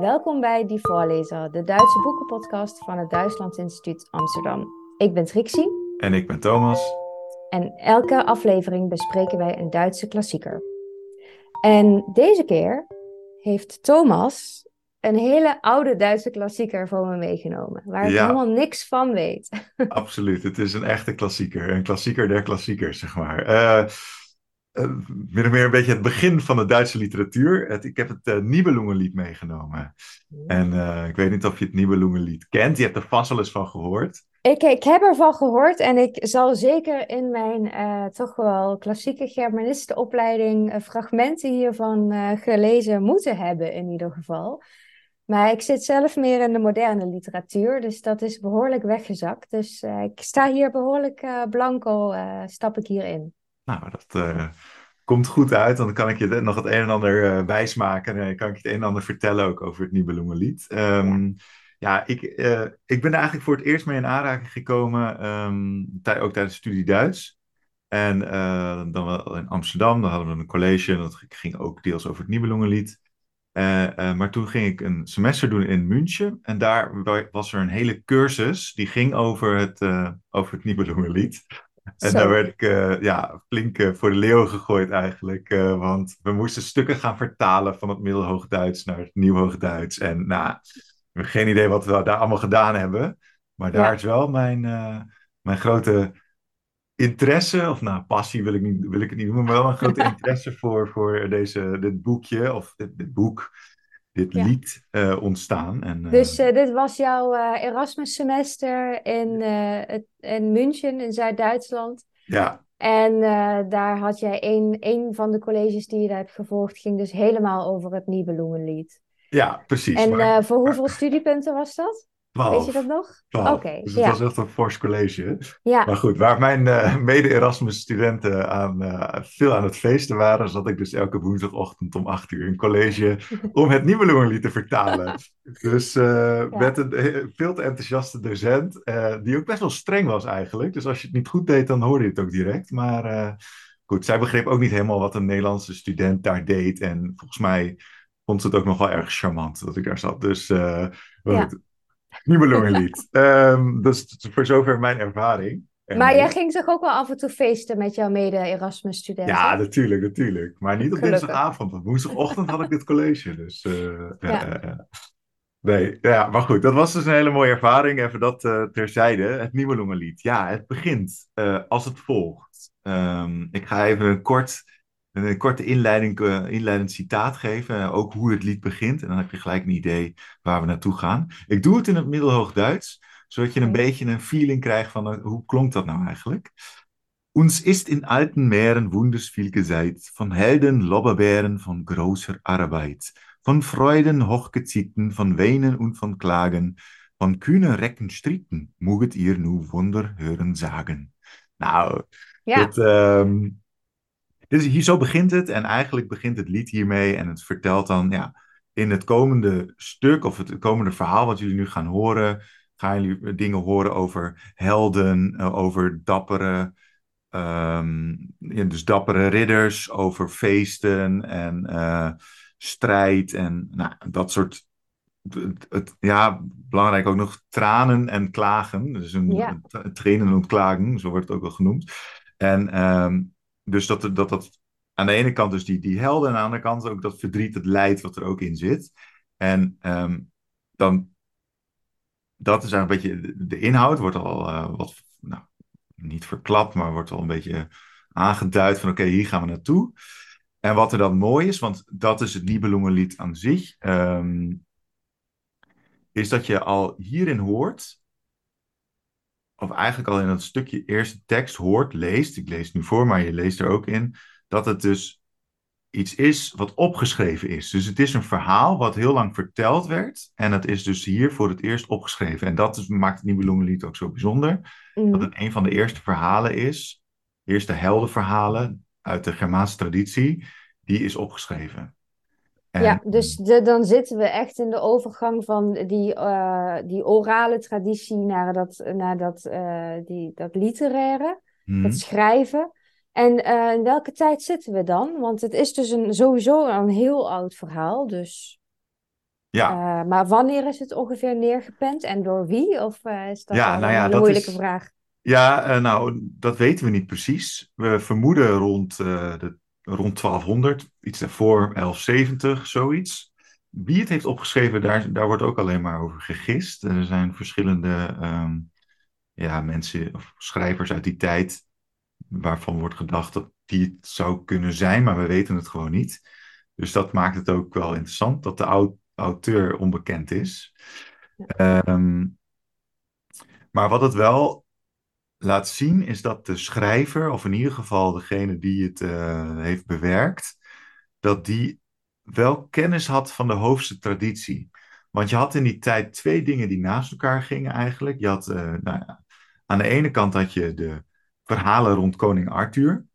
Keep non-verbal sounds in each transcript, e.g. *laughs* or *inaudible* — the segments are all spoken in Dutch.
Welkom bij Die Voorlezer, de Duitse boekenpodcast van het Duitsland Instituut Amsterdam. Ik ben Trixie. En ik ben Thomas. En elke aflevering bespreken wij een Duitse klassieker. En deze keer heeft Thomas een hele oude Duitse klassieker voor me meegenomen, waar ik helemaal niks van weet. *laughs* Absoluut, het is een echte klassieker, een klassieker der klassiekers, zeg maar. Uh, uh, min of meer een beetje het begin van de Duitse literatuur. Het, ik heb het uh, Nibelungenlied meegenomen. En ik weet niet of je het Nibelungenlied kent, je hebt er vast wel eens van gehoord. Ik, ik heb ervan gehoord en ik zal zeker in mijn toch wel klassieke Germanistenopleiding fragmenten hiervan gelezen moeten hebben in ieder geval. Maar ik zit zelf meer in de moderne literatuur, dus dat is behoorlijk weggezakt. Dus ik sta hier behoorlijk blanco, stap ik hierin. Nou, dat komt goed uit. Dan kan ik je nog het een en ander wijsmaken. En kan ik je het een en ander vertellen ook over het Nibelungenlied. Um, ja. ik, ik ben er eigenlijk voor het eerst mee in aanraking gekomen, um, ook tijdens de studie Duits. En dan wel in Amsterdam, dan hadden we een college. Dat ging ook deels over het Nibelungenlied. Uh, uh, maar toen ging ik een semester doen in München. En daar was er een hele cursus die ging over het, uh, over het Nibelungenlied. En daar werd ik ja, flink voor de leeuw gegooid eigenlijk. want we moesten stukken gaan vertalen van het Middelhoogduits naar het Nieuwhoogduits. En nou, ik heb geen idee wat we daar allemaal gedaan hebben. Maar daar ja. is wel mijn, mijn grote interesse, of nou, passie wil ik, niet, wil ik het niet noemen, maar wel een grote *laughs* interesse voor, voor deze, dit boekje, of dit, dit boek, dit lied uh, ontstaan. En, uh, dus uh, dit was jouw Erasmus semester in, het, in München, in Zuid-Duitsland. Ja. En daar had jij een, een van de colleges die je daar hebt gevolgd, ging dus helemaal over het Nibelungenlied. Ja, precies. En maar, voor hoeveel studiepunten was dat? 12. Weet je dat nog? Oké. Okay, dus het ja. was echt een fors college. Ja. Maar goed, waar mijn uh, mede-Erasmus-studenten aan, uh, veel aan het feesten waren, zat ik dus elke woensdagochtend om 8 uur in college *laughs* om het Nibelungenlied te vertalen. *laughs* dus uh, ja. met een veel te enthousiaste docent, die ook best wel streng was eigenlijk. Dus als je het niet goed deed, dan hoorde je het ook direct. Maar goed, zij begreep ook niet helemaal wat een Nederlandse student daar deed. En volgens mij vond ze het ook nog wel erg charmant dat ik daar zat. Dus ja. Nibelungenlied. *laughs* um, dus voor zover mijn ervaring. En maar jij ging toch ook wel af en toe feesten met jouw mede-Erasmus-studenten? Ja, natuurlijk, natuurlijk. Maar niet op dinsdagavond. Want woensdagochtend had ik dit college. Dus uh, ja. Uh, nee, ja, maar goed. Dat was dus een hele mooie ervaring. Even dat uh, terzijde. Het Nibelungenlied. Ja, het begint als het volgt. Um, ik ga even een kort een korte inleiding, uh, inleidend citaat geven. Uh, ook hoe het lied begint. En dan heb je gelijk een idee waar we naartoe gaan. Ik doe het in het Middelhoogduits, zodat je een beetje een feeling krijgt van uh, hoe klonk dat nou eigenlijk. Uns ist in alten Meeren wunders viel geseit, von Helden, Lobberbären, von großer Arbeit, von Freuden, Hochgezieten, von Weinen und von Klagen, von kühnen Recken Stricken, moget ihr nu Wunder hören sagen. Nou, ja. dat, um, dus hier zo begint het en eigenlijk begint het lied hiermee en het vertelt dan ja, in het komende stuk of het komende verhaal wat jullie nu gaan horen, gaan jullie dingen horen over helden, eh, over dappere, um, ja, dus dappere ridders, over feesten en uh, strijd en nou, dat soort het, het, ja, belangrijk ook nog tranen en klagen. Dus een ja. trainen en klagen, zo wordt het ook wel genoemd. En um, dus dat, dat dat aan de ene kant dus die, die helden en aan de andere kant ook dat verdriet, het lijdt wat er ook in zit. En um, dan, dat is eigenlijk een beetje, de, inhoud wordt al uh, wat, nou, niet verklapt, maar wordt al een beetje aangeduid van oké, hier gaan we naartoe. En wat er dan mooi is, want dat is het Nibelungenlied aan zich, um, is dat je al hierin hoort of eigenlijk al in dat stukje eerste tekst hoort, leest, ik lees het nu voor, maar je leest er ook in, dat het dus iets is wat opgeschreven is. Dus het is een verhaal wat heel lang verteld werd en het is dus hier voor het eerst opgeschreven. En dat is, maakt het Nibelungenlied ook zo bijzonder, mm. dat het een van de eerste verhalen is, eerste heldenverhalen uit de Germaanse traditie, die is opgeschreven. Ja, dus de, dan zitten we echt in de overgang van die, uh, die orale traditie naar dat, naar dat, uh, die, dat literaire, hmm. dat schrijven. En uh, in welke tijd zitten we dan? Want het is dus een, sowieso een heel oud verhaal, dus... Ja. maar wanneer is het ongeveer neergepend en door wie? Of is dat ja, nou ja, een moeilijke vraag? Ja, nou, dat weten we niet precies. We vermoeden rond, de, rond 1200, iets daarvoor 1170, zoiets. Wie het heeft opgeschreven, daar, daar wordt ook alleen maar over gegist. Er zijn verschillende ehm, ja, mensen of schrijvers uit die tijd waarvan wordt gedacht dat die het zou kunnen zijn, maar we weten het gewoon niet. Dus dat maakt het ook wel interessant dat de auteur onbekend is. Ehm, maar wat het wel laat zien is dat de schrijver, of in ieder geval degene die het uh, heeft bewerkt, dat die wel kennis had van de hoofdse traditie. Want je had in die tijd twee dingen die naast elkaar gingen eigenlijk. Je had, uh, nou ja, aan de ene kant had je de verhalen rond koning Arthur.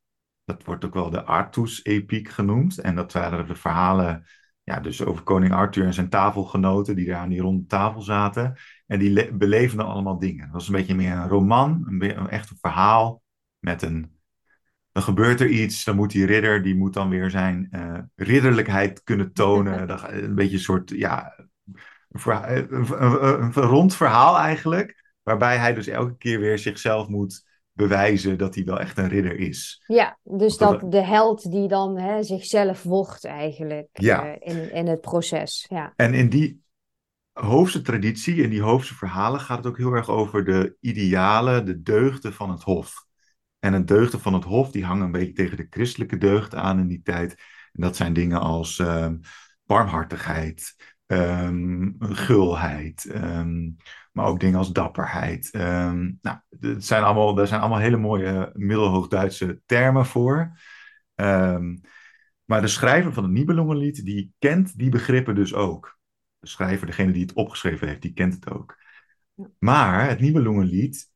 Dat wordt ook wel de Artus-epiek genoemd. En dat waren de verhalen ja, dus over koning Arthur en zijn tafelgenoten die daar aan die ronde tafel zaten. En die beleven dan allemaal dingen. Dat was een beetje meer een roman, een, een echt een verhaal met een... Dan gebeurt er iets, dan moet die ridder, die moet dan weer zijn uh, ridderlijkheid kunnen tonen. *laughs* een beetje een soort, ja, een, een, rond verhaal eigenlijk. Waarbij hij dus elke keer weer zichzelf moet bewijzen dat hij wel echt een ridder is. Ja, dus dat, de held die dan hè, zichzelf wordt eigenlijk ja. uh, in, in het proces. Ja. En in die hoofdse traditie, in die hoofdse verhalen, gaat het ook heel erg over de idealen, de deugden van het hof. En de deugden van het hof, die hangen een beetje tegen de christelijke deugden aan in die tijd. En dat zijn dingen als uh, barmhartigheid, um, gulheid, um, maar ook dingen als dapperheid. Um, nou, zijn allemaal, daar zijn allemaal hele mooie middelhoogduitse termen voor. maar de schrijver van het Nibelungenlied, die kent die begrippen dus ook. Schrijver, degene die het opgeschreven heeft, die kent het ook. Maar het Nibelungenlied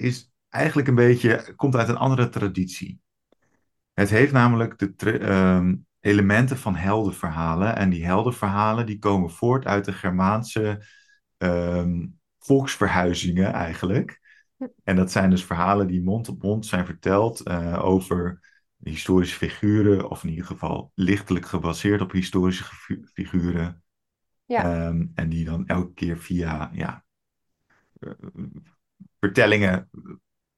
is eigenlijk een beetje, komt uit een andere traditie. Het heeft namelijk de, elementen van heldenverhalen. En die heldenverhalen die komen voort uit de Germaanse um, volksverhuizingen eigenlijk. En dat zijn dus verhalen die mond op mond zijn verteld uh, over historische figuren, of in ieder geval lichtelijk gebaseerd op historische figuren. Ja. Um, en die dan elke keer via ja, uh, vertellingen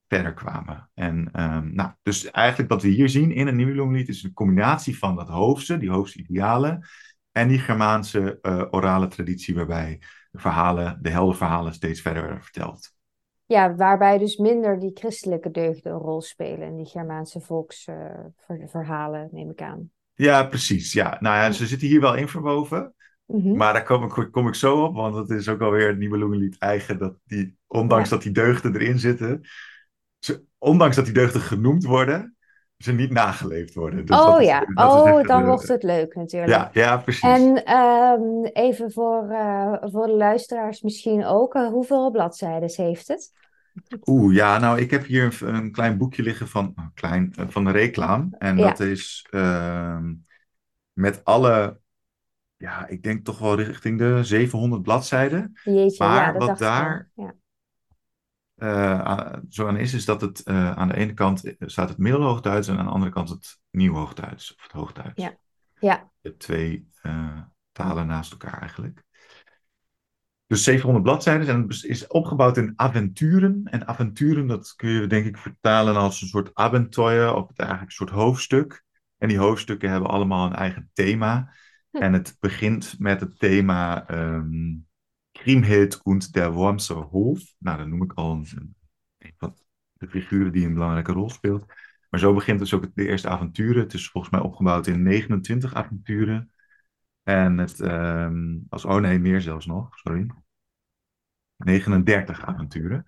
verder kwamen. En um, nou, dus eigenlijk wat we hier zien in een Nibelungenlied is een combinatie van dat hoofdse, die hoofdse idealen, en die Germaanse uh, orale traditie waarbij de verhalen, de heldenverhalen steeds verder werden verteld. Ja, waarbij dus minder die christelijke deugden een rol spelen in die Germaanse volksverhalen, uh, neem ik aan. Ja, precies. Ja, nou ja, ze zitten hier wel in verwoven. Mm Maar daar kom ik, kom ik zo op, want het is ook alweer het Nibelungenlied eigen, dat die, ondanks dat die deugden erin zitten, ze, ondanks dat die deugden genoemd worden, ze niet nageleefd worden. Dus oh ja, oh, dan wordt het leuk natuurlijk. Ja, ja precies. En ehm, even voor, uh, voor de luisteraars misschien ook, uh, hoeveel bladzijden heeft het? Oeh, ja, nou, ik heb hier een, een klein boekje liggen van, oh, klein, van de reclame. En ja. dat is ehm, met alle, ja, ik denk toch wel richting de 700 bladzijden. Jeetje, maar ja, wat daar ja uh, zo aan is, is dat het uh, aan de ene kant staat het Middelhoogduits en aan de andere kant het Nieuwhoogduits of het Hoogduits. Ja. ja. De twee uh, talen naast elkaar eigenlijk. Dus 700 bladzijden en het is opgebouwd in avonturen. En avonturen, dat kun je denk ik vertalen als een soort avontuur of eigenlijk een soort hoofdstuk. En die hoofdstukken hebben allemaal een eigen thema. *laughs* En het begint met het thema um, Kriemhild und der Wormser Hof. Nou, dat noem ik al een, van de figuren die een belangrijke rol speelt. Maar zo begint dus ook de eerste avonturen. Het is volgens mij opgebouwd in 29 avonturen. En het, um, als, oh nee, meer zelfs nog, sorry. 39 avonturen.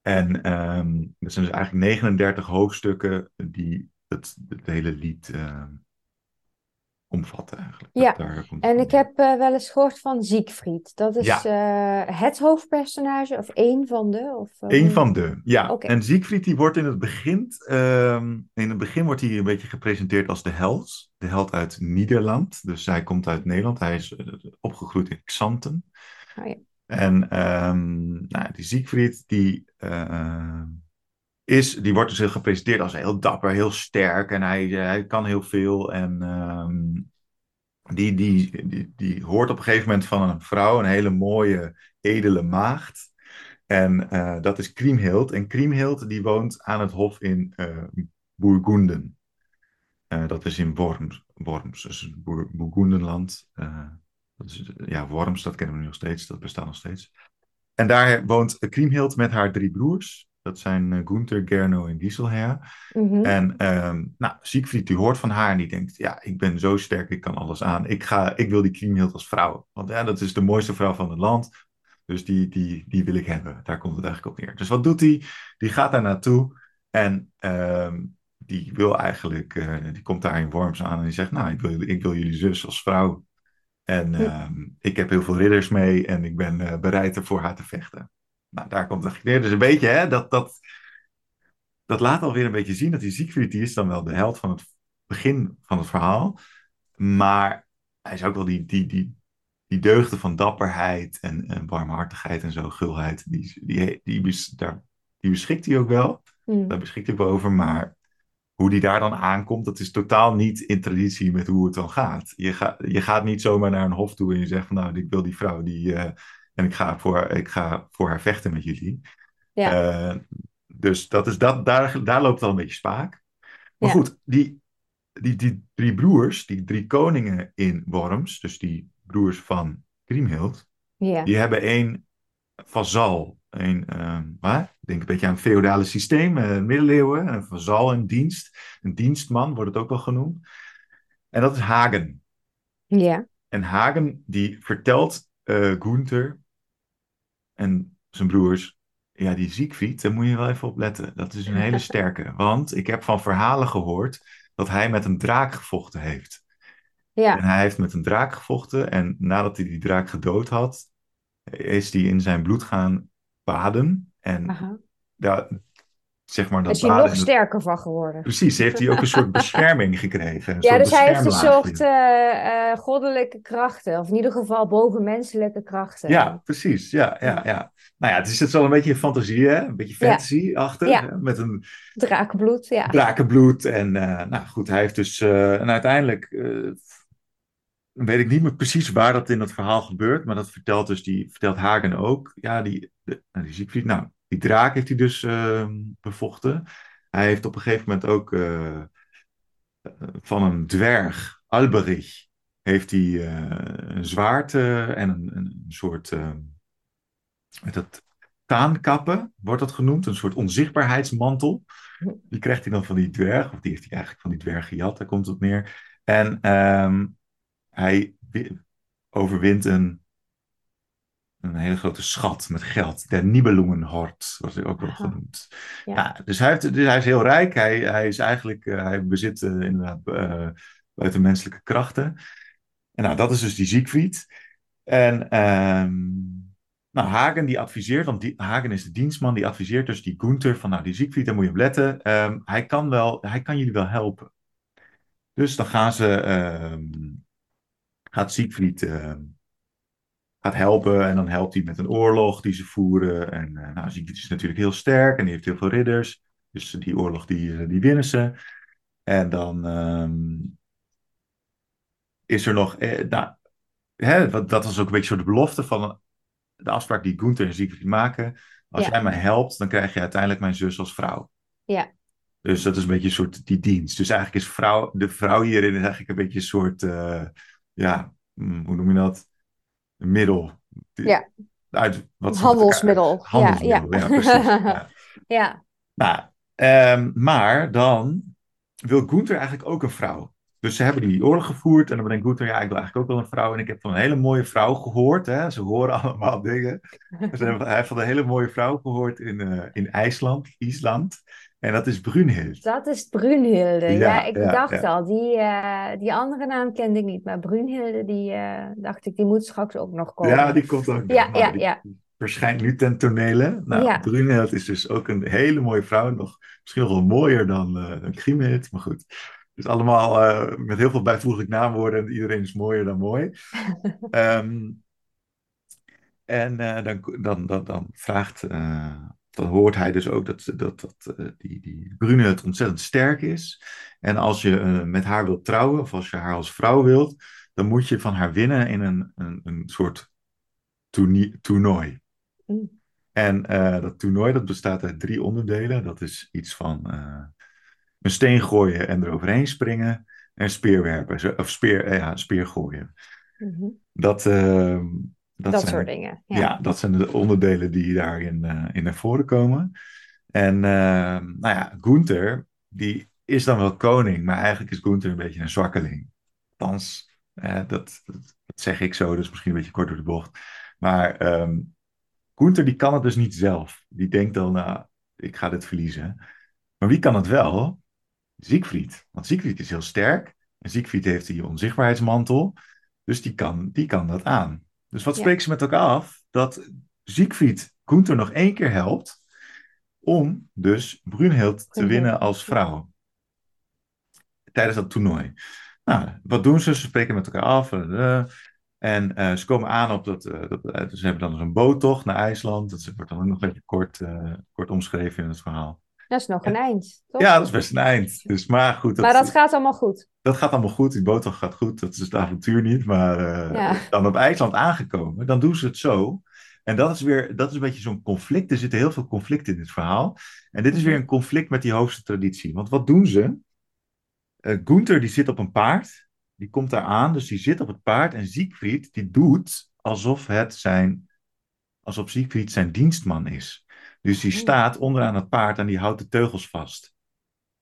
En um, dat zijn dus eigenlijk 39 hoofdstukken die het, hele lied omvatten eigenlijk. Ja, en ik heb uh, wel eens gehoord van Siegfried. Dat is ja. uh, het hoofdpersonage of één van de? Of, uh, Eén van de, ja. Okay. En Siegfried die wordt in het begin, um, in het begin wordt hij een beetje gepresenteerd als de held. De held uit Nederland. Dus hij komt uit Nederland. Hij is opgegroeid in Xanten. Oh, ja. En um, nou, die Siegfried die is, die wordt dus gepresenteerd als heel dapper, heel sterk en hij, hij kan heel veel. En um, die, die, die, die hoort op een gegeven moment van een vrouw, een hele mooie, edele maagd. En uh, dat is Kriemhild. En Kriemhild die woont aan het hof in. Uh, dat is in Worms. Worms, dus Bourgundenland. dat is, ja, Worms, dat kennen we nu nog steeds. Dat bestaat nog steeds. En daar woont Kriemhild met haar drie broers. Dat zijn uh, Gunther, Gerno en Giselher. Mhm. En um, nou, Siegfried die hoort van haar en die denkt... ja, ik ben zo sterk, ik kan alles aan. Ik, ga, ik wil die Kriemhild als vrouw. Want ja, dat is de mooiste vrouw van het land. Dus die, die, die wil ik hebben. Daar komt het eigenlijk op neer. Dus wat doet hij? Die gaat daar naartoe en um, die wil eigenlijk... Uh, die komt daar in Worms aan en die zegt... nou, ik wil, ik wil jullie zus als vrouw. En um, ik heb heel veel ridders mee en ik ben uh, bereid er voor haar te vechten. Nou, daar komt het neer. Dus een beetje, hè, dat, dat, dat laat alweer een beetje zien dat die Siegfried, die is dan wel de held van het begin van het verhaal. Maar hij is ook wel die, die, die, die deugden van dapperheid en, en warmhartigheid en zo, gulheid. Die, die, die, die, daar, die beschikt hij ook wel. Mm. Daar beschikt hij over. Maar hoe die daar dan aankomt, dat is totaal niet in traditie met hoe het dan gaat. Je, ga, je gaat niet zomaar naar een hof toe en je zegt van nou, ik wil die vrouw die... Uh, en ik ga, voor, ik ga voor haar vechten met jullie. Ja. Uh, dus dat is dat, daar, daar loopt al een beetje spaak. Maar ja. goed, die, die, die drie broers, die drie koningen in Worms, dus die broers van Kriemhild, ja. die hebben één vazal. Een, uh, waar? Ik denk een beetje aan het feodale systeem, uh, middeleeuwen, een vazal in dienst. Een dienstman wordt het ook wel genoemd. En dat is Hagen. Ja. En Hagen die vertelt uh, Gunther en zijn broers, ja, die Siegfried, daar moet je wel even op letten. Dat is een hele *laughs* sterke. Want ik heb van verhalen gehoord dat hij met een draak gevochten heeft. Ja. En hij heeft met een draak gevochten. En nadat hij die draak gedood had, is hij in zijn bloed gaan baden. En Aha. daar, zeg maar, dat is hij baden, nog sterker van geworden. Precies, heeft hij ook een soort *laughs* bescherming gekregen. Een ja, dus hij heeft een beschermlaagje. soort uh, uh, goddelijke krachten. Of in ieder geval bovenmenselijke krachten. Ja, precies. Ja, ja, ja. Nou ja, het is het wel een beetje fantasie, hè? Een beetje fantasy-achtig. Ja. hè? Met een Drakenbloed, ja. drakenbloed. En uh, nou goed, hij heeft dus... en uiteindelijk weet ik niet meer precies waar dat in het verhaal gebeurt. Maar dat vertelt dus die, vertelt Hagen ook. Ja, die, de, die Siegfried, nou, die draak heeft hij dus ehm, bevochten. Hij heeft op een gegeven moment ook uh, van een dwerg, Alberich, heeft hij uh, een zwaard en een, een soort, met dat taankappen, wordt dat genoemd, een soort onzichtbaarheidsmantel. Die krijgt hij dan van die dwerg, of die heeft hij eigenlijk van die dwerg gejat, daar komt het op neer. En um, hij overwint een een hele grote schat met geld. Der Nibelungenhort wordt hij ook wel genoemd. Ja. Ja, dus, hij heeft, dus hij is heel rijk. Hij, hij is eigenlijk, uh, hij bezit uh, inderdaad uh, buitenmenselijke krachten. En nou, dat is dus die Siegfried. En um, nou, Hagen die adviseert, want die, Hagen is de dienstman, die adviseert dus die Gunther van, nou, die Siegfried, daar moet je op letten. Um, hij kan wel, hij kan jullie wel helpen. Dus dan gaan ze, um, gaat Siegfried gaat helpen. En dan helpt hij met een oorlog die ze voeren. En uh, nou, Siegfried is natuurlijk heel sterk en die heeft heel veel ridders. Dus die oorlog die, die winnen ze. En dan um, is er nog... Eh, nou, hè, dat was ook een beetje zo de belofte van de afspraak die Gunther en Siegfried maken. Als Ja. jij mij helpt, dan krijg je uiteindelijk mijn zus als vrouw. Ja. Dus dat is een beetje een soort die dienst. Dus eigenlijk is vrouw, de vrouw hierin is eigenlijk een beetje een soort, uh, ja, hm, hoe noem je dat? Middel. Ja. Uit, wat Handelsmiddel. Handelsmiddel, ja, Ja, ja. precies. *laughs* Ja. Ja. Nou, ehm, maar dan wil Gunther eigenlijk ook een vrouw. Dus ze hebben die oorlog gevoerd en dan bedenkt Gunther, ja, ik wil eigenlijk ook wel een vrouw. En ik heb van een hele mooie vrouw gehoord. Hè? Ze horen *laughs* allemaal dingen. Ze hebben, hij heeft van een hele mooie vrouw gehoord in, eh, in IJsland, IJsland. En dat is Brunhild. Dat is Brunhilde. Ja, Ja, ik ja, dacht ja. al, die, eh, die andere naam kende ik niet. Maar Brunhilde, die eh, dacht ik, die moet straks ook nog komen. Ja, die komt ook. nog, Ja, ja, die ja. Verschijnt nu ten tonele. Nou, Ja. Brunhild is dus ook een hele mooie vrouw. Nog misschien wel mooier dan, eh dan Kriemhild. Maar goed. Dus allemaal eh, met heel veel bijvoeglijk naamwoorden. En iedereen is mooier dan mooi. *laughs* Ehm, en eh, dan, dan, dan, dan vraagt, eh, dan hoort hij dus ook dat, dat, dat eh, die, die Brunhild ontzettend sterk is. En als je eh, met haar wilt trouwen, of als je haar als vrouw wilt, dan moet je van haar winnen in een, een, een soort toernooi. Mm. En uh, dat toernooi dat bestaat uit drie onderdelen. Dat is iets van een steen gooien en eroverheen springen. En speerwerpen, of speer, ja, speer gooien. Mm-hmm. Dat, ehm, dat, dat zijn, soort dingen. Ja. ja. dat zijn de onderdelen die daarin in naar voren komen. En ehm, nou ja, Gunther, die is dan wel koning, maar eigenlijk is Gunther een beetje een zwakkeling. Althans, dat, dat, dat, zeg ik zo, dus misschien een beetje kort door de bocht. Maar um, Gunther die kan het dus niet zelf. Die denkt dan, nou, ik ga dit verliezen. Maar wie kan het wel? Siegfried. Want Siegfried is heel sterk. En Siegfried heeft die onzichtbaarheidsmantel. Dus die kan, die kan dat aan. Dus wat spreken ze met elkaar af? Dat Siegfried Gunther nog één keer helpt om dus Brunhild te winnen als vrouw. Tijdens dat toernooi. Nou, wat doen ze? Ze spreken met elkaar af. Uh, en uh, ze komen aan op dat, uh, dat uh, ze hebben dan dus een boottocht naar IJsland. Dat wordt dan ook nog een beetje kort, kort omschreven in het verhaal. Dat is nog een eind, toch? Ja, dat is best een eind. Dus, maar goed. Dat, maar dat gaat allemaal goed. Dat gaat allemaal goed. Die boottocht gaat goed. Dat is het avontuur niet. Maar dan op IJsland aangekomen, dan doen ze het zo. En dat is weer, dat is een beetje zo'n conflict. Er zitten heel veel conflicten in dit verhaal. En dit is weer een conflict met die hoogste traditie. Want wat doen ze? Gunther die zit op een paard die komt daar aan, dus die zit op het paard. En Siegfried, die doet alsof het zijn, alsof Siegfried zijn dienstman is. Dus die staat onderaan het paard en die houdt de teugels vast.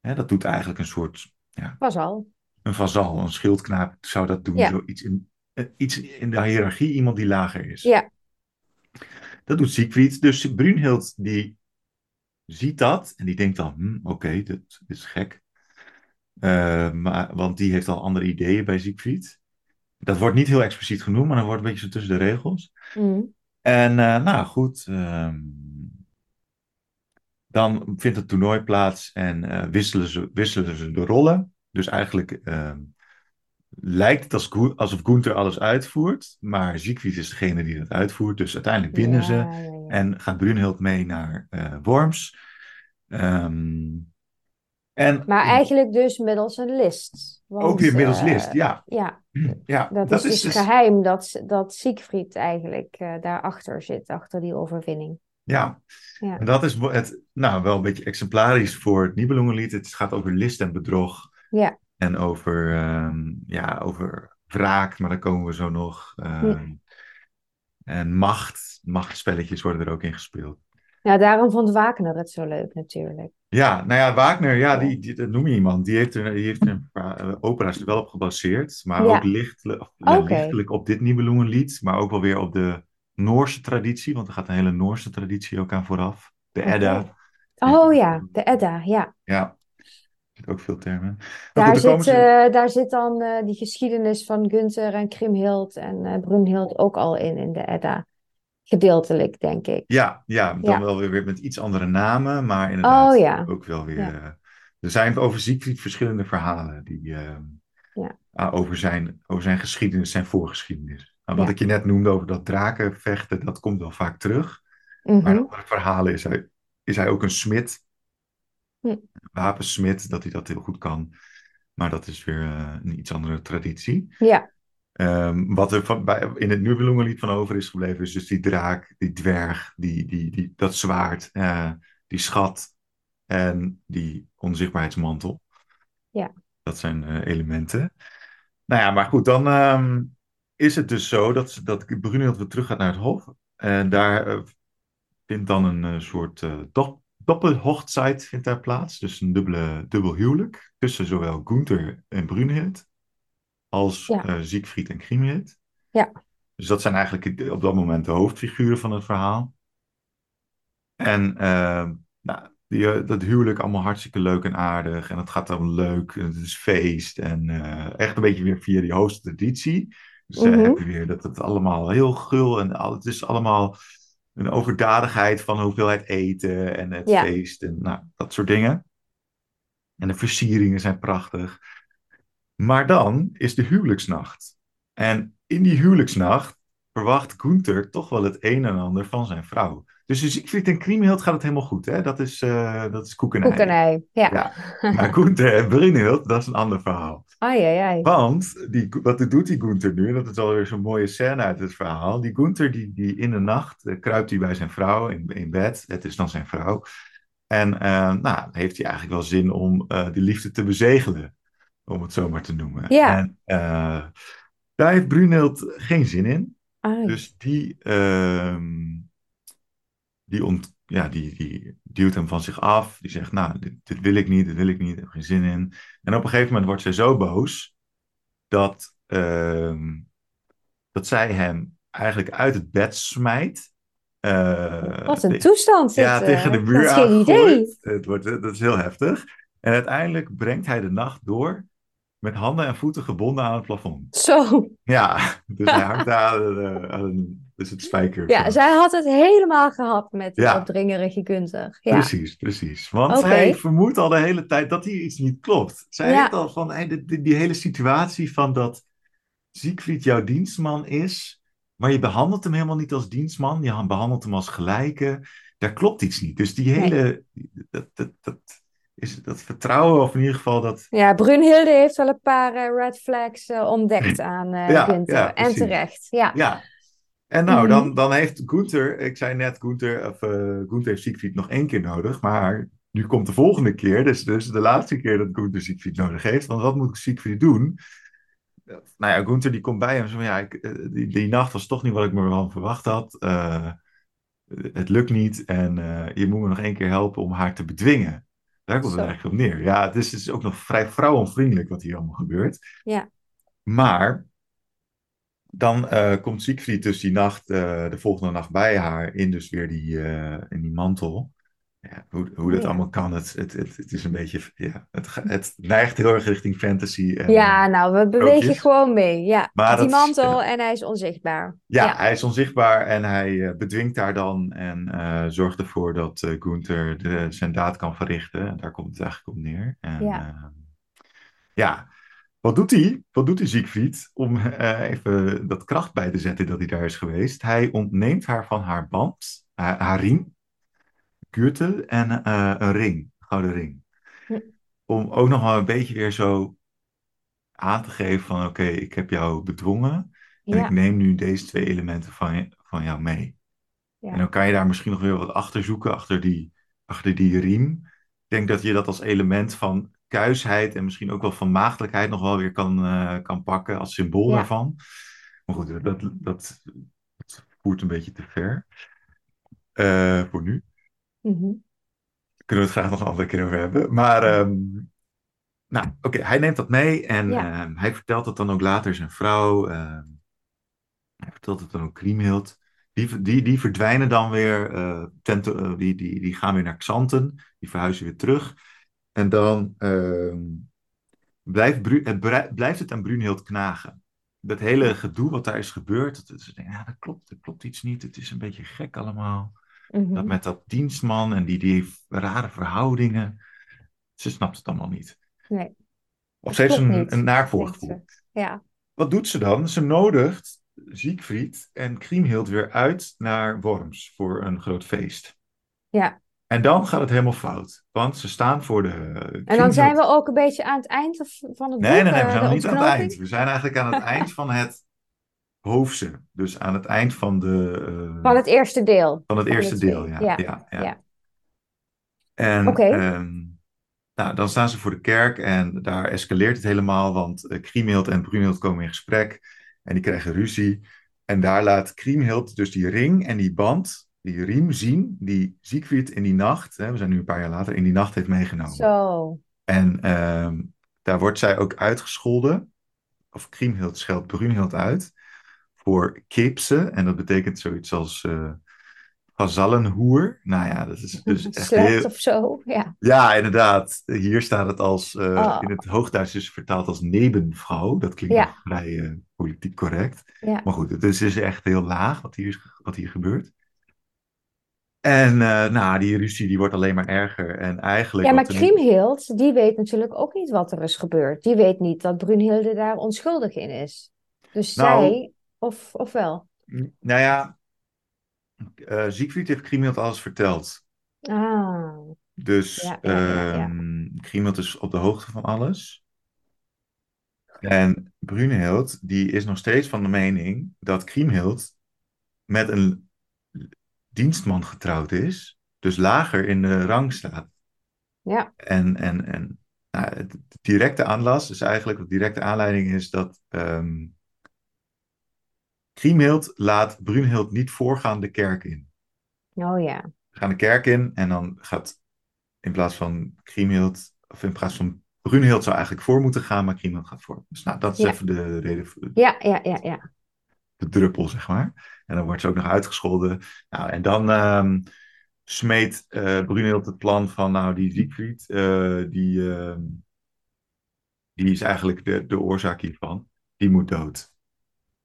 dat doet eigenlijk een soort... Ja, vazal. Een vazal, een schildknaap zou dat doen. Ja. Zoiets in, eh, iets in de hiërarchie, iemand die lager is. Ja. Dat doet Siegfried. Dus Brunhild die ziet dat en die denkt dan, hm, oké, okay, dit is gek. Uh, maar, want die heeft al andere ideeën bij Siegfried. Dat wordt niet heel expliciet genoemd, maar dan wordt een beetje zo tussen de regels. Mm. En uh, nou goed, uh, dan vindt het toernooi plaats en uh, wisselen, ze, wisselen ze de rollen. Dus eigenlijk ehm, lijkt het alsof Gunther alles uitvoert, maar Siegfried is degene die dat uitvoert. Dus uiteindelijk winnen ze en gaat Brunhild mee naar eh, Worms. Um, en, maar eigenlijk dus middels een list. Want, ook weer middels uh, list, ja. Ja, ja dat, dat, is, dus geheim dat, dat Siegfried eigenlijk daarachter zit, achter die overwinning. Ja. ja, en dat is het, nou, wel een beetje exemplarisch voor het Nibelungenlied. Het gaat over list en bedrog. Ja. En over, um, ja, over wraak, maar daar komen we zo nog. Um, ja. En macht, machtspelletjes worden er ook in gespeeld. Ja, daarom vond Wagner het zo leuk natuurlijk. Ja, nou ja, Wagner, ja, die, die, dat noem je iemand. Die heeft, er, die heeft een paar uh, opera's wel op gebaseerd. Maar ook lichtelijk, lichtelijk op dit Nibelungenlied. Maar ook wel weer op de Noorse traditie. Want er gaat een hele Noorse traditie ook aan vooraf. De Edda. Oh ja, de Edda, ja. Ja, er ook veel termen. Daar, zit, ze... uh, daar zit dan uh, die geschiedenis van Gunther en Kriemhild en Brunhild ook al in, in de Edda. Gedeeltelijk, denk ik. Ja, ja dan wel weer met iets andere namen, maar inderdaad oh, ja. ook wel weer. Ja. Er zijn over Siegfried verschillende verhalen die, ja. uh, over, zijn, over zijn geschiedenis, zijn voorgeschiedenis. Nou, wat ik je net noemde over dat drakenvechten, dat komt wel vaak terug. Mm -hmm. Maar in andere verhalen is hij, is hij ook een smid. Een wapensmid, dat hij dat heel goed kan. Maar dat is weer eh, een iets andere traditie. Ja. Um, wat er van, bij, in het Nibelungenlied van over is gebleven, is dus die draak, die dwerg, die, die, die, dat zwaard, uh, die schat en die onzichtbaarheidsmantel. Ja. Dat zijn uh, elementen. Nou ja, maar goed, dan um, is het dus zo dat, dat Brunhild weer terug gaat naar het hof. En daar uh, vindt dan een soort doppelhochzeit vindt daar plaats. Dus een dubbele, dubbel huwelijk tussen zowel Gunther en Brunhild als ja. uh, Siegfried en Kriemhild. Ja. Dus dat zijn eigenlijk op dat moment de hoofdfiguren van het verhaal. En uh, nou, die, eh, dat huwelijk allemaal hartstikke leuk en aardig. En het gaat dan leuk. En het is feest. En uh, echt een beetje weer via die hoogste traditie. Dus mm -hmm. heb je weer dat het allemaal heel gul en het is allemaal een overdadigheid van hoeveelheid eten en het ja. feest en nou, dat soort dingen. En de versieringen zijn prachtig. Maar dan is de huwelijksnacht. En in die huwelijksnacht verwacht Gunther toch wel het een en ander van zijn vrouw. Dus in Siegfried en Kriemhild gaat het helemaal goed. Hè? Dat is, uh, dat is koekenij. Koekenij, ja. ja. *laughs* Maar Gunther en Brunhild, dat is een ander verhaal. Ai, ai, ai. Want die, wat doet die Gunther nu? Dat is alweer zo'n mooie scène uit het verhaal. Die Gunther, die, die in de nacht uh, kruipt hij bij zijn vrouw in, in bed. Het is dan zijn vrouw. En uh, nou, heeft hij eigenlijk wel zin om uh, die liefde te bezegelen. Om het zo maar te noemen. Ja. En daar heeft Brunhild geen zin in. Ai. Dus die, ehm, die, ont, ja, die, die duwt hem van zich af. Die zegt, nou, dit, dit, wil ik niet, dit wil ik niet, ik heb geen zin in. En op een gegeven moment wordt zij zo boos dat, uh, dat zij hem eigenlijk uit het bed smijt. Uh, Wat een toestand. Ja, tegen de uh, muur dat is geen idee. Het wordt, dat is heel heftig. En uiteindelijk brengt hij de nacht door met handen en voeten gebonden aan het plafond. Zo. Ja, dus hij hangt daar aan, *laughs* aan dus het spijker. Ja, zij had het helemaal gehad met die Ja. opdringerige Gunther. Ja. Precies, precies. Want hij vermoedt al de hele tijd dat hier iets niet klopt. Zij Ja. heeft al van hey, die, die, die hele situatie van dat Siegfried jouw dienstman is, maar je behandelt hem helemaal niet als dienstman, je behandelt hem als gelijke. Daar klopt iets niet. Dus die hele, dat, dat, dat, is, dat vertrouwen, of in ieder geval dat, Ja, Brunhilde heeft wel een paar eh, red flags eh, ontdekt *clears throat* aan eh Ja, Gunther. ja, en terecht. Ja. Ja. En nou, Mhm. dan, dan heeft Gunther, ik zei net, Gunther, of, Gunther heeft Siegfried nog één keer nodig, maar nu komt de volgende keer, dus, dus de laatste keer dat Gunther Siegfried nodig heeft. Want wat moet Siegfried doen? Nou ja, Gunther die komt bij hem van, ja, ik, die, die nacht was toch niet wat ik me van verwacht had. Het lukt niet en je moet me nog één keer helpen om haar te bedwingen. Daar komt het Zo. eigenlijk op neer. Ja, het is, het is ook nog vrij vrouwonvriendelijk wat hier allemaal gebeurt. Ja. Maar dan eh, komt Siegfried dus die nacht, eh, de volgende nacht bij haar in dus weer die, eh, in die mantel. Ja, hoe, hoe dat Ja. allemaal kan, het, het, het, het is een beetje, ja, het, het neigt heel erg richting fantasy. En, Ja, nou, we bewegen gewoon mee. Ja, Maar die mantel en hij is onzichtbaar. Ja, hij is onzichtbaar en hij eh, bedwingt haar dan en eh, zorgt ervoor dat eh Gunther de, zijn daad kan verrichten. En daar komt het eigenlijk op neer. En, Ja. ja. ja, wat doet hij? Wat doet hij Siegfried om even dat kracht bij te zetten dat hij daar is geweest? Hij ontneemt haar van haar band, haar, haar riem, kuurte en eh, een ring, een gouden ring. Om ook nog wel een beetje weer zo aan te geven van oké, ik heb jou bedwongen. En Ja. ik neem nu deze twee elementen van, van jou mee. Ja. En dan kan je daar misschien nog weer wat achter zoeken, achter die, achter die riem. Ik denk dat je dat als element van kuisheid en misschien ook wel van maagdelijkheid nog wel weer kan, eh, kan pakken als symbool Ja. daarvan. Maar goed, dat, dat, dat, dat voert een beetje te ver. Eh, voor nu. Mhm. Kunnen we het graag nog een andere keer over hebben. Maar, ehm, nou, oké, hij neemt dat mee en Ja. ehm, hij vertelt dat dan ook later zijn vrouw. ehm, hij vertelt het dan ook Kriemhild. Die, die, die verdwijnen dan weer, eh, eh, die, die, die gaan weer naar Xanten, die verhuizen weer terug. En dan blijft, Bru- het brei- blijft het aan Brunhild knagen. Dat hele gedoe wat daar is gebeurd, dat, dat, ja, dat klopt, er klopt iets niet, het is een beetje gek allemaal. Mhm. Dat met dat dienstman en die, die rare verhoudingen. Ze snapt het allemaal niet. Nee. Of ze heeft een, een naar denkt voorgevoel. Ja. Wat doet ze dan? Ze nodigt Siegfried en Kriemhild weer uit naar Worms voor een groot feest. Ja. En dan gaat het helemaal fout. Want ze staan voor de. En dan zijn we ook een beetje aan het eind van het boek. Nee, nee, nee, we eh, zijn nog niet aan het eind. We zijn eigenlijk aan het eind van het hoofdse. Dus aan het eind van, de, eh, Van het eerste deel. van het van eerste deel. Ja, Ja, ja, ja. ja. En Oké. ehm, nou, dan staan ze voor de kerk en daar escaleert het helemaal, want uh, Kriemhild en Brunhild komen in gesprek en die krijgen ruzie. En daar laat Kriemhild dus die ring en die band, die riem zien, die Siegfried in die nacht, hè, we zijn nu een paar jaar later, in die nacht heeft meegenomen. Zo. En ehm, daar wordt zij ook uitgescholden, of Kriemhild scheldt Brunhild uit, voor kipse. En dat betekent zoiets als eh gazallenhoer. Nou ja, dat is dus *laughs* echt Slecht heel... of zo. Ja. Ja, inderdaad. Hier staat het als, eh, Oh. in het Hoogduits is vertaald als nebenvrouw. Dat klinkt Ja. vrij eh, politiek correct. Ja. Maar goed, het is dus echt heel laag wat hier, wat hier gebeurt. En nou, die ruzie die wordt alleen maar erger. En eigenlijk... Ja, maar nu- Kriemhild, die weet natuurlijk ook niet wat er is gebeurd. Die weet niet dat Brunhilde daar onschuldig in is. Dus Nou- zij, of, of wel? Nou ja, eh Siegfried heeft Kriemhild alles verteld. Ah, Dus Ja, ja, ja, ja. ehm, is op de hoogte van alles. En Brunhild, die is nog steeds van de mening dat Kriemhild met een dienstman getrouwd is, dus lager in de rang staat. Ja. En, en, en nou, de directe aanlas is eigenlijk, de directe aanleiding is dat um, Kriemhild laat Brunhild niet voorgaan de kerk in. Oh ja. Ze gaan de kerk in en dan gaat in plaats van Kriemhild, of in plaats van Brunhild zou eigenlijk voor moeten gaan, maar Kriemhild gaat voor. Dus nou, dat is even de reden. Voor, ja, ja, ja, ja. De druppel, zeg maar. En dan wordt ze ook nog uitgescholden. Nou, en dan um, smeet uh, Brunhild het plan van, nou, die Siegfried, uh, die, uh, die is eigenlijk de, de oorzaak hiervan. Die moet dood.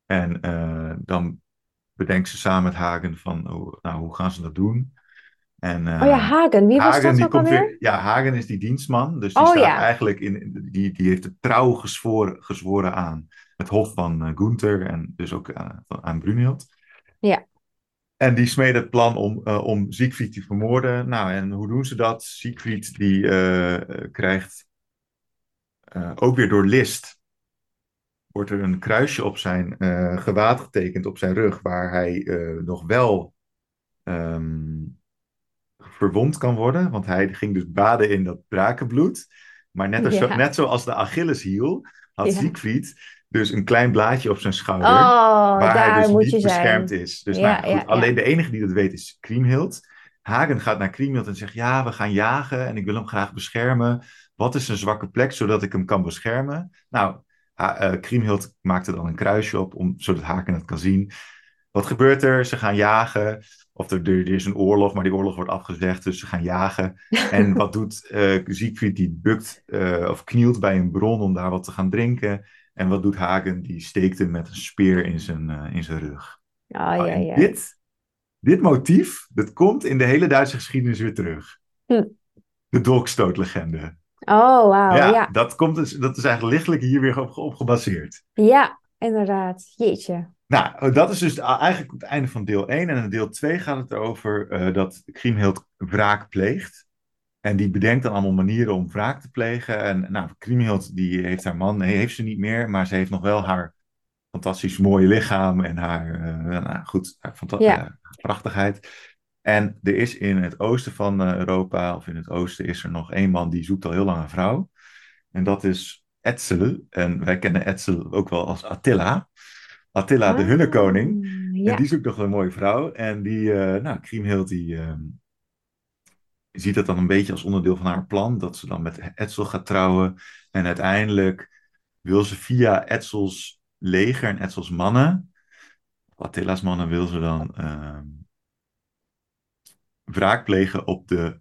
En eh, dan bedenkt ze samen met Hagen van, oh, nou, hoe gaan ze dat doen? En, uh, oh ja, Hagen. Wie was Hagen, dat ook alweer? Weer, ja, Hagen is die dienstman. Dus die oh, staat ja. eigenlijk in, die, die heeft de trouw gezworen, gezworen aan het hof van uh, Gunther en dus ook aan, aan Brunhild. Ja. En die smeed het plan om, uh, om Siegfried te vermoorden. Nou, en hoe doen ze dat? Siegfried die krijgt ook weer door list wordt er een kruisje op zijn uh, gewaad getekend op zijn rug, waar hij uh, nog wel um, verwond kan worden. Want hij ging dus baden in dat brakenbloed. Maar net, als, ja. net zoals de Achilleshiel had ja. Siegfried dus een klein blaadje op zijn schouder. Oh, waar hij dus niet zijn. beschermd is. Dus ja, nou, goed, alleen de enige die dat weet is Kriemhild. Hagen gaat naar Kriemhild en zegt: Ja, we gaan jagen en ik wil hem graag beschermen. Wat is zijn zwakke plek zodat ik hem kan beschermen? Nou, uh, Kriemhild maakt er dan een kruisje op, om, zodat Haken het kan zien. Wat gebeurt er? Ze gaan jagen. Of er, er, is een oorlog, maar die oorlog wordt afgezegd, dus ze gaan jagen. *laughs* En wat doet uh, Siegfried? Die bukt uh, of knielt bij een bron om daar wat te gaan drinken. En wat doet Hagen? Die steekt hem met een speer in zijn, uh, in zijn rug. Oh, ja, ja. Dit, dit motief, dat komt in de hele Duitse geschiedenis weer terug. Hm. De dolkstootlegende. Oh, wauw. Ja, ja, Dat, komt dus, dat is eigenlijk lichtelijk hier weer op, op gebaseerd. Ja, inderdaad. Jeetje. Nou, dat is dus eigenlijk het einde van deel 1. En in deel 2 gaat het erover uh, dat Kriemhild wraak pleegt. En die bedenkt dan allemaal manieren om wraak te plegen. En nou, Kriemhild die heeft haar man, nee, heeft ze niet meer. Maar ze heeft nog wel haar fantastisch mooie lichaam en haar, uh, nou, goed, haar ja. prachtigheid. En er is in het oosten van eh, Europa, of in het oosten, is er nog één man die zoekt al heel lang een vrouw. En dat is Etzel. En wij kennen Etzel ook wel als Attila. Attila, de ah, Hunnekoning. Ja. En die zoekt nog een mooie vrouw. En die, uh, nou, Kriemhild, die uh, ziet dat dan een beetje als onderdeel van haar plan. Dat ze dan met Etzel gaat trouwen. En uiteindelijk wil ze via Etzels leger en Etzels mannen, Attila's mannen, wil ze dan ehm, wraak plegen op de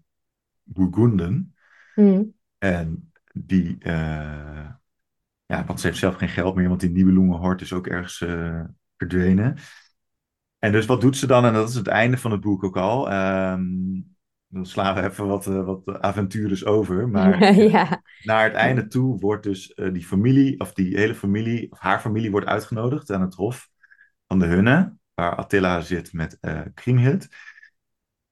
Burgunden. Mm. En die, uh, ja, want ze heeft zelf geen geld meer, want die Nibelungenhort is ook ergens uh, verdwenen. En dus wat doet ze dan? En dat is het einde van het boek ook al. Um, dan slaan we even wat, uh, wat avonturen over. Maar *laughs* ja. naar het einde toe wordt dus die familie, of die hele familie, of haar familie wordt uitgenodigd aan het hof van de Hunne, waar Attila zit met uh, Kriemhild.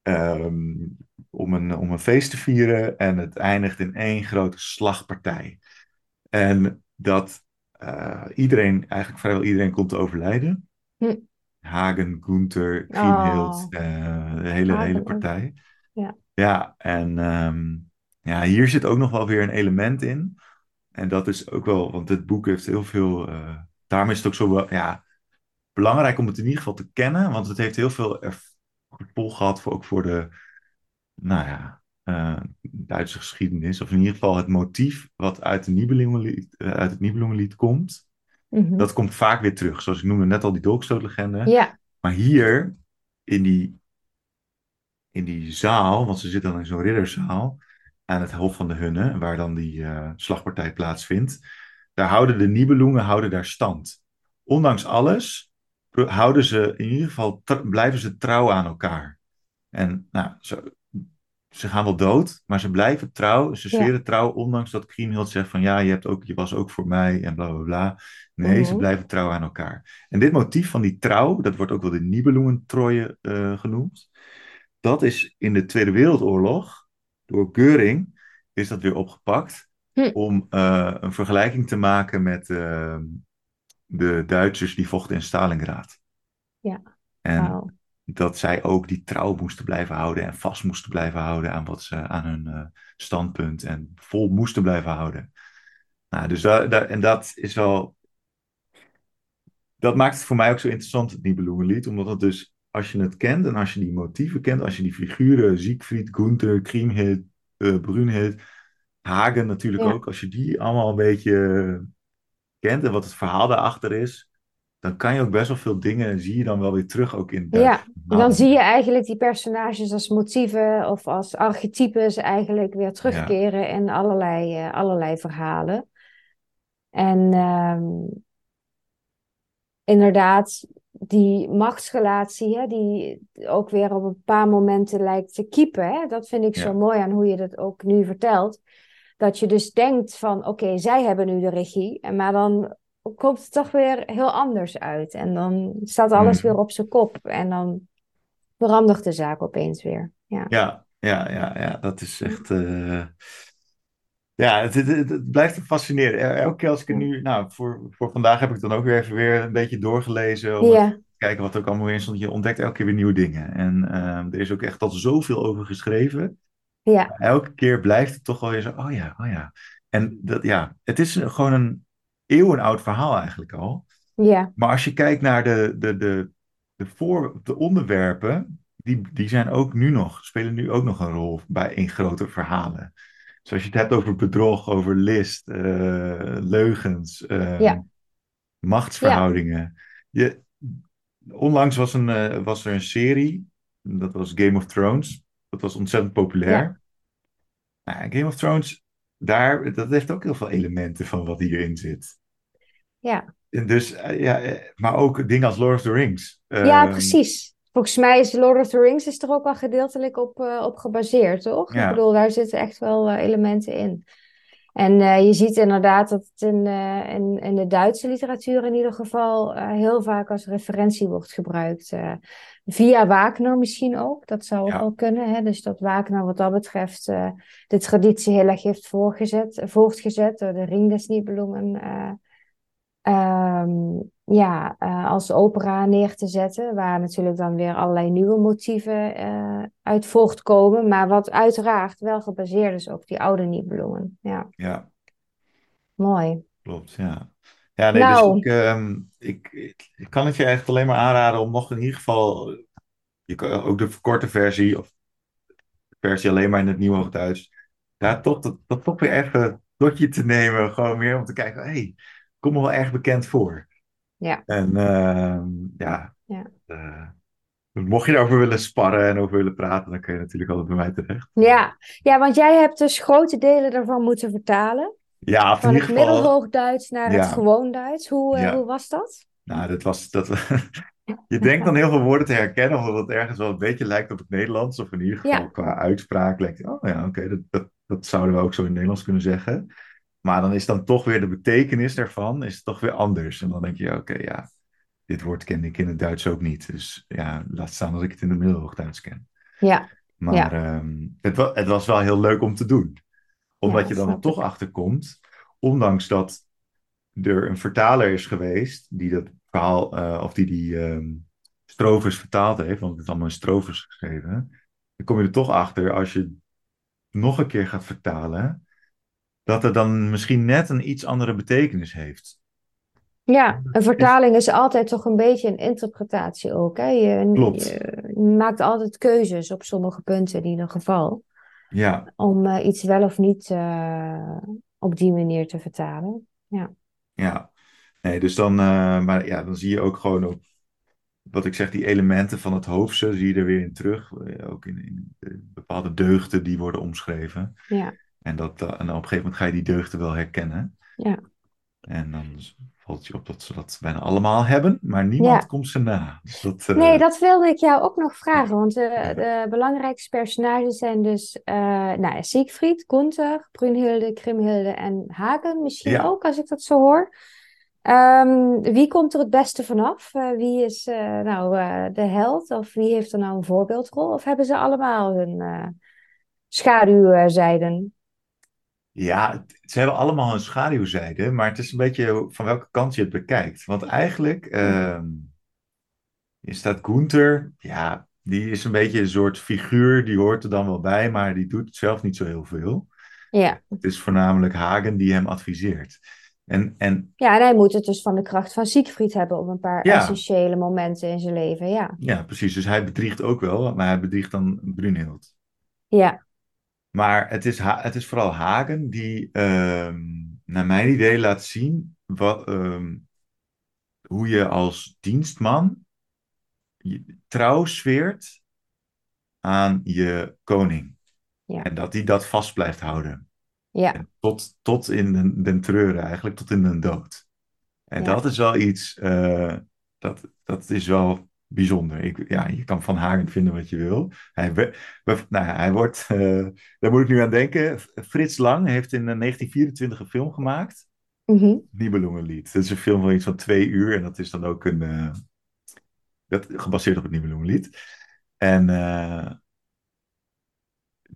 Um, om, een, om een feest te vieren. En het eindigt in één grote slagpartij. En dat uh, iedereen, eigenlijk vrijwel iedereen, komt te overlijden. Hm. Hagen, Gunther, Kriemhild, oh. uh, de hele, hele partij. Ja, ja en um, ja, hier zit ook nog wel weer een element in. En dat is ook wel, want dit boek heeft heel veel. Uh, daarom is het ook zo ja, belangrijk om het in ieder geval te kennen, want het heeft heel veel gevolg gehad voor, ook voor de nou ja, uh, Duitse geschiedenis. Of in ieder geval het motief wat uit, de Nibelungenlied, uh, uit het Nibelungenlied komt. Mm-hmm. Dat komt vaak weer terug. Zoals ik noemde net al die dolkstootlegende. Ja. Maar hier in die, in die zaal, want ze zitten dan in zo'n ridderzaal aan het Hof van de Hunne, waar dan die uh, slagpartij plaatsvindt. Daar houden de Nibelungen houden daar stand. Ondanks alles houden ze in ieder geval, blijven ze trouw aan elkaar. En nou, ze, ze gaan wel dood, maar ze blijven trouw. Ze zweren trouw, ondanks dat Kriemhild zegt van ja, je, hebt ook, je was ook voor mij en bla bla bla. Nee, ze mhm. blijven trouw aan elkaar. En dit motief van die trouw, dat wordt ook wel de Nibelungentroje uh, genoemd. Dat is in de Tweede Wereldoorlog, door Geuring, is dat weer opgepakt. hm. om een vergelijking te maken met ehm, de Duitsers die vochten in Stalingrad. Ja. En dat zij ook die trouw moesten blijven houden en vast moesten blijven houden aan, wat ze, aan hun uh, standpunt en vol moesten blijven houden. Nou, dus daar, daar, en dat is wel. Dat maakt het voor mij ook zo interessant, het Nibelungenlied, omdat het dus, als je het kent en als je die motieven kent, als je die figuren, Siegfried, Gunther, Kriemhild, uh, Brunhild, Hagen natuurlijk ook, als je die allemaal een beetje kent en wat het verhaal daarachter is, dan kan je ook best wel veel dingen, zie je dan wel weer terug ook in Ja, dan zie je eigenlijk die personages als motieven of als archetypes eigenlijk weer terugkeren in allerlei, uh, allerlei verhalen. En ehm, inderdaad, die machtsrelatie, hè, die ook weer op een paar momenten lijkt te kiepen. Hè? Dat vind ik zo mooi aan hoe je dat ook nu vertelt. Dat je dus denkt van, oké, zij hebben nu de regie. Maar dan komt het toch weer heel anders uit. En dan staat alles hmm. weer op zijn kop. En dan verandert de zaak opeens weer. Ja, ja, ja, ja, ja dat is echt. Uh... Ja, het, het, het, blijft fascineren. Elke keer als ik er nu. Nou, voor, voor vandaag heb ik dan ook weer even weer een beetje doorgelezen. Om te kijken wat er ook allemaal in stond. Je ontdekt elke keer weer nieuwe dingen. En uh, er is ook echt al zoveel over geschreven. Ja. Elke keer blijft het toch wel weer zo. Oh ja, oh ja. En dat, ja, het is gewoon een eeuwenoud verhaal eigenlijk al. Ja. Maar als je kijkt naar de, de, de, de, voor, de onderwerpen, die, die zijn ook nu nog, spelen nu ook nog een rol bij in grote verhalen. Dus als je het hebt over bedrog, over list, uh, leugens, uh, machtsverhoudingen. Je, onlangs was, een, uh, was er een serie, dat was Game of Thrones. Dat was ontzettend populair. Nou, Game of Thrones daar, dat heeft ook heel veel elementen van wat hierin zit. Ja. Dus, eh, ja, eh, maar ook dingen als Lord of the Rings. Ja, ehm, precies. Volgens mij is Lord of the Rings is er ook wel gedeeltelijk op, uh, op gebaseerd, toch? Ja. Ik bedoel, daar zitten echt wel elementen in. En je ziet inderdaad dat het in, in, in, de Duitse literatuur in ieder geval heel vaak als referentie wordt gebruikt. Via Wagner misschien ook, dat zou ook wel kunnen. Hè? Dus dat Wagner wat dat betreft de traditie heel erg heeft voortgezet, voortgezet door de Ring des Nibelungen um, ja, uh, als opera neer te zetten. Waar natuurlijk dan weer allerlei nieuwe motieven uit voortkomen. Maar wat uiteraard wel gebaseerd is op die oude Nibelungen. Ja. ja. Mooi. Klopt, ja. Ja, nee, dus nou. dus ik, um, ik, ik, kan het je echt alleen maar aanraden om nog in ieder geval, je kan ook de verkorte versie, of de versie alleen maar in het nieuwe Duits, daar toch, dat, dat toch weer even tot je te nemen, gewoon meer om te kijken, hé, hey, kom me wel erg bekend voor. Ja. En uh, ja, ja. Uh, mocht je daarover willen sparren en over willen praten, dan kun je natuurlijk altijd bij mij terecht. Ja, ja want jij hebt dus grote delen daarvan moeten vertalen. Ja, van het middelhoogduits naar het gewoon Duits. Hoe, uh, hoe was dat? Nou, dat was. Dat, *laughs* je denkt dan heel veel woorden te herkennen, omdat het ergens wel een beetje lijkt op het Nederlands. Of in ieder geval qua uitspraak lijkt oh ja, oké, dat, dat, dat zouden we ook zo in het Nederlands kunnen zeggen. Maar dan is dan toch weer de betekenis daarvan is toch weer anders. En dan denk je, oké, ja, dit woord ken ik in het Duits ook niet. Dus ja, laat staan dat ik het in het Middelhoogduits ken. Ja. Maar ja. Um, het, was, het was wel heel leuk om te doen omdat je dan er toch achter komt, ondanks dat er een vertaler is geweest die dat verhaal, uh, of die die um, strofes vertaald heeft, want het is allemaal in strofes geschreven, dan kom je er toch achter als je nog een keer gaat vertalen, dat het dan misschien net een iets andere betekenis heeft. Ja, een vertaling is altijd toch een beetje een interpretatie ook. Hè? Je, Klopt. je maakt altijd keuzes op sommige punten in ieder geval. Ja. Om uh, iets wel of niet uh, op die manier te vertalen. Ja. Ja, nee, dus dan, uh, maar ja, dan zie je ook gewoon op, wat ik zeg, die elementen van het hoofdse zie je er weer in terug. Ook in, in bepaalde deugden die worden omschreven. Ja. En, dat, en op een gegeven moment ga je die deugden wel herkennen. Ja. En dan valt je op dat ze dat bijna allemaal hebben, maar niemand komt ze na. Dus dat, uh... Nee, dat wilde ik jou ook nog vragen, want de, de belangrijkste personages zijn dus uh, nou, Siegfried, Gunther, Brunhilde, Krimhilde en Hagen misschien ja. ook, als ik dat zo hoor. Um, wie komt er het beste vanaf? Wie is nou de held of wie heeft er nou een voorbeeldrol? Of hebben ze allemaal hun schaduwzijden? Ja, ze hebben allemaal een schaduwzijde, maar het is een beetje van welke kant je het bekijkt. Want eigenlijk uh, is dat Gunther, ja, die is een beetje een soort figuur, die hoort er dan wel bij, maar die doet zelf niet zo heel veel. Ja. Het is voornamelijk Hagen die hem adviseert. En, en, ja, en hij moet het dus van de kracht van Siegfried hebben op een paar essentiële momenten in zijn leven, ja. Ja, precies. Dus hij bedriegt ook wel, maar hij bedriegt dan Brunhild. Ja. Maar het is, het is vooral Hagen die, ehm, naar mijn idee, laat zien wat, ehm, hoe je als dienstman trouw zweert aan je koning. Ja. En dat hij dat vast blijft houden. Ja. tot, tot in den, den treuren eigenlijk, tot in de dood. En dat is wel iets, uh, dat, dat is wel bijzonder. Ik, ja, je kan van Hagen vinden wat je wil. Hij, nou, hij wordt, uh, daar moet ik nu aan denken. Frits Lang heeft in 1924 een film gemaakt. Mm -hmm. Nibelungenlied. Dat is een film van iets van twee uur. En dat is dan ook een, uh, dat, gebaseerd op het Nibelungenlied. En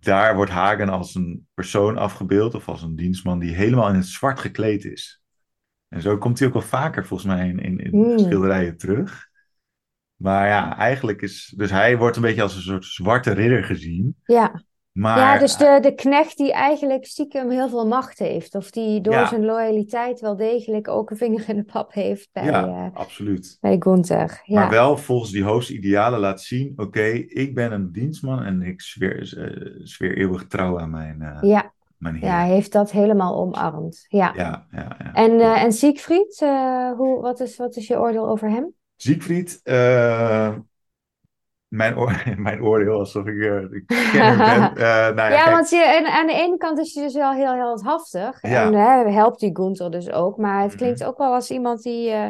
daar wordt Hagen als een persoon afgebeeld, of als een dienstman die helemaal in het zwart gekleed is. En zo komt hij ook wel vaker volgens mij in, in, in Hmm. schilderijen terug. Maar ja, eigenlijk is. Dus hij wordt een beetje als een soort zwarte ridder gezien. Ja. Maar, ja, dus de, de knecht die eigenlijk stiekem heel veel macht heeft. Of die door Ja. zijn loyaliteit wel degelijk ook een vinger in de pap heeft bij, ja, eh, absoluut. bij Gunther. Ja. Maar wel volgens die hoofdidealen laat zien: oké, ik ben een dienstman en ik zweer, eh, zweer eeuwig trouw aan mijn, eh, ja. mijn heer. ja, hij heeft dat helemaal omarmd. Ja. ja, ja, ja. En, eh, en Siegfried, eh, hoe, wat, is, wat is je oordeel over hem? Siegfried, eh, mijn, oor- *laughs* mijn oordeel alsof ik, kenner ben. Uh, *laughs* nou ja, want je, en, aan de ene kant is hij dus wel heel heldhaftig. Ja. En hè, helpt die Gunther dus ook. Maar het klinkt ook wel als iemand die... eh,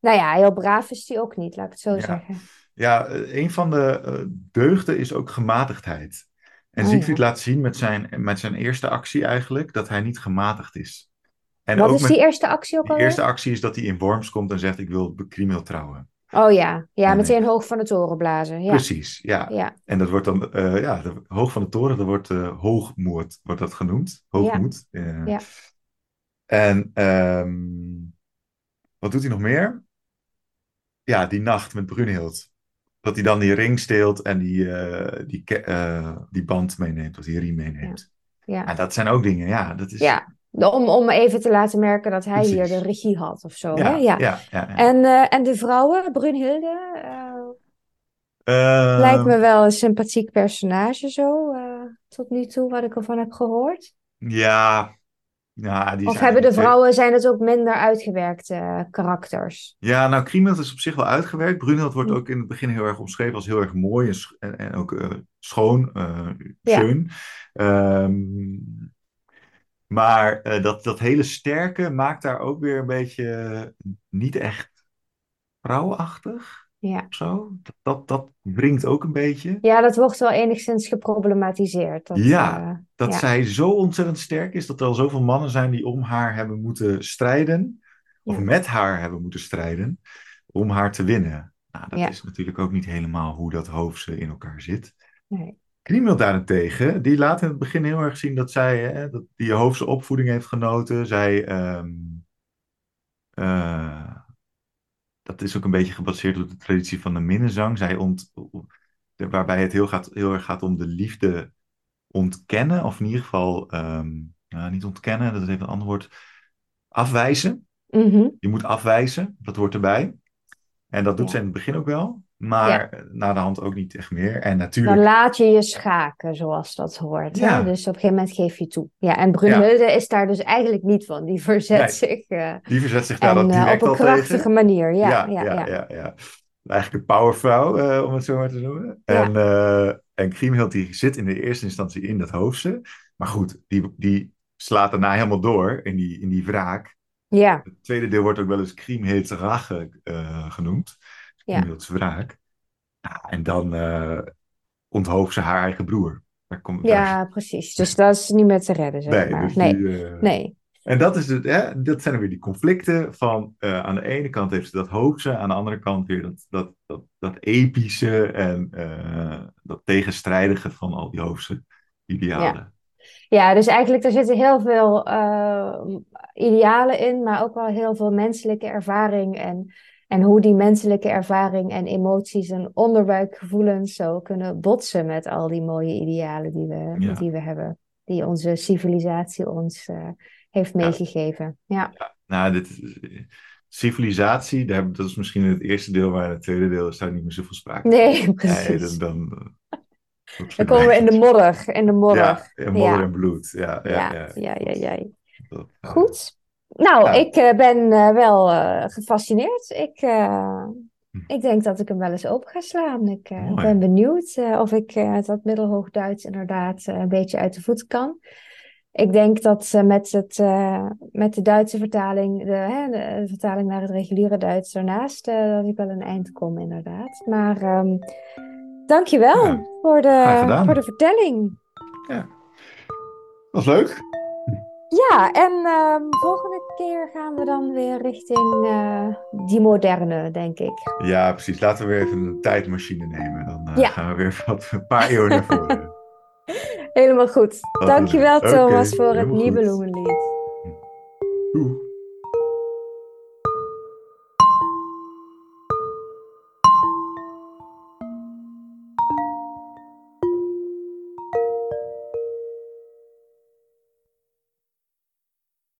nou ja, heel braaf is hij ook niet, laat ik het zo Ja. zeggen. ja, eh, een van de eh, deugden is ook gematigdheid. En Oh, Siegfried laat zien met zijn, met zijn eerste actie eigenlijk dat hij niet gematigd is. En Wat ook is die eerste actie ook die alweer? eerste actie is dat hij in Worms komt en zegt: Ik wil Kriemel trouwen. Oh ja, ja, meteen hoog van de toren blazen. Ja, Precies, ja. ja, En dat wordt dan, eh, ja, de, hoog van de toren, dat wordt eh, hoogmoed, wordt dat genoemd. Hoogmoed. eh. Ja. En ehm, wat doet hij nog meer? Ja, die nacht met Brunhild. Dat hij dan die ring steelt en die, die, die band meeneemt, of die riem meeneemt. ja. En dat zijn ook dingen, ja. Dat is, Ja, om, om even te laten merken dat hij hier de regie had of zo. ja, hè? Ja. ja, ja, ja. En, eh, en de vrouwen, Brunhilde, eh, Ehm, lijkt me wel een sympathiek personage zo, eh, tot nu toe, wat ik ervan heb gehoord. Ja, ja die Of hebben de vrouwen, zijn het ook minder uitgewerkte eh, karakters? Ja, nou, Kriemhild is op zich wel uitgewerkt. Brunhild wordt ook in het begin heel erg omschreven als heel erg mooi en, en, ook eh, schoon, eh Ja. schön. Maar eh, dat, dat hele sterke maakt daar ook weer een beetje eh, niet echt vrouwachtig Ja. of zo. Dat, dat, wringt ook een beetje. ja, dat wordt wel enigszins geproblematiseerd. Dat, Ja, eh, Dat ja. zij zo ontzettend sterk is dat er al zoveel mannen zijn die om haar hebben moeten strijden. Of Ja. met haar hebben moeten strijden om haar te winnen. Nou, dat Ja. is natuurlijk ook niet helemaal hoe dat hoofdse in elkaar zit. Nee. Kriemel daarentegen, die laat in het begin heel erg zien dat zij hè, dat die hoofdse opvoeding heeft genoten. Zij, ehm, eh, dat is ook een beetje gebaseerd op de traditie van de minnezang. Zij ont, waarbij het heel, gaat, heel erg gaat om de liefde ontkennen, of in ieder geval ehm, nou, niet ontkennen, dat is even een ander woord, afwijzen. Mhm. Je moet afwijzen, dat hoort erbij. En dat doet Ja. ze in het begin ook wel, maar na de hand ook niet echt meer. En Dan natuurlijk, laat je je schaken, zoals dat hoort. Hè? Ja. Dus op een gegeven moment geef je toe. Ja, en Brunhilde is daar dus eigenlijk niet van. Die verzet Nee. zich. eh, die verzet zich daar en dan eh, direct op een tegen. krachtige manier. Ja, ja, ja. ja, ja, ja. Eigenlijk een powervrouw, eh, om het zo maar te noemen. Ja. En, eh en Kriemhild die zit in de eerste instantie in dat hoofdse. Maar goed, die, die slaat daarna helemaal door in die, in die wraak. Ja, Het tweede deel wordt ook wel eens Kriemhild's Rache genoemd. Ja. Kriemhild's wraak. En dan eh onthooft ze haar eigen broer. Daar komt, daar- ja, precies. Dus dat is niet meer te redden, zeg nee, maar. dus Nee, die, eh, nee. En dat, is het, hè, dat zijn weer die conflicten van eh, aan de ene kant heeft ze dat hoogse, aan de andere kant weer dat, dat, dat, dat epische en dat tegenstrijdige van al die hoofdse idealen. Ja, dus eigenlijk er zitten heel veel uh, idealen in, maar ook wel heel veel menselijke ervaring. En, en hoe die menselijke ervaring en emoties en onderbuikgevoelens zo kunnen botsen met al die mooie idealen die we, die we hebben. Die onze civilisatie ons uh, heeft meegegeven. Ja. ja. nou, dit civilisatie, dat is misschien het eerste deel, maar het tweede deel is daar niet meer zoveel sprake Nee, precies. *laughs* Nee, dan, dan komen we in de modder. In de modder. Ja, in modder en bloed. Ja, ja, ja. ja, ja, ja, Goed. Nou, ik uh, ben uh, wel uh, gefascineerd. Ik, hm. ik denk dat ik hem wel eens open ga slaan. Ik ben benieuwd of ik dat middelhoog Duits inderdaad een beetje uit de voet kan. Ik denk dat met, het, met de Duitse vertaling, de, hè, de, vertaling naar het reguliere Duits daarnaast, dat ik wel een eind kom inderdaad. Maar um, dankjewel ja, voor, de, voor de vertelling. Ja, was leuk. Ja, en um, volgende keer gaan we dan weer richting uh, die moderne, denk ik. Ja, precies. Laten we weer even een tijdmachine nemen. Dan uh, ja. gaan we weer *laughs* wat, een paar eeuwen naar voren. *laughs* Helemaal goed. Dankjewel, Thomas, voor het Nibelungenlied. Doei.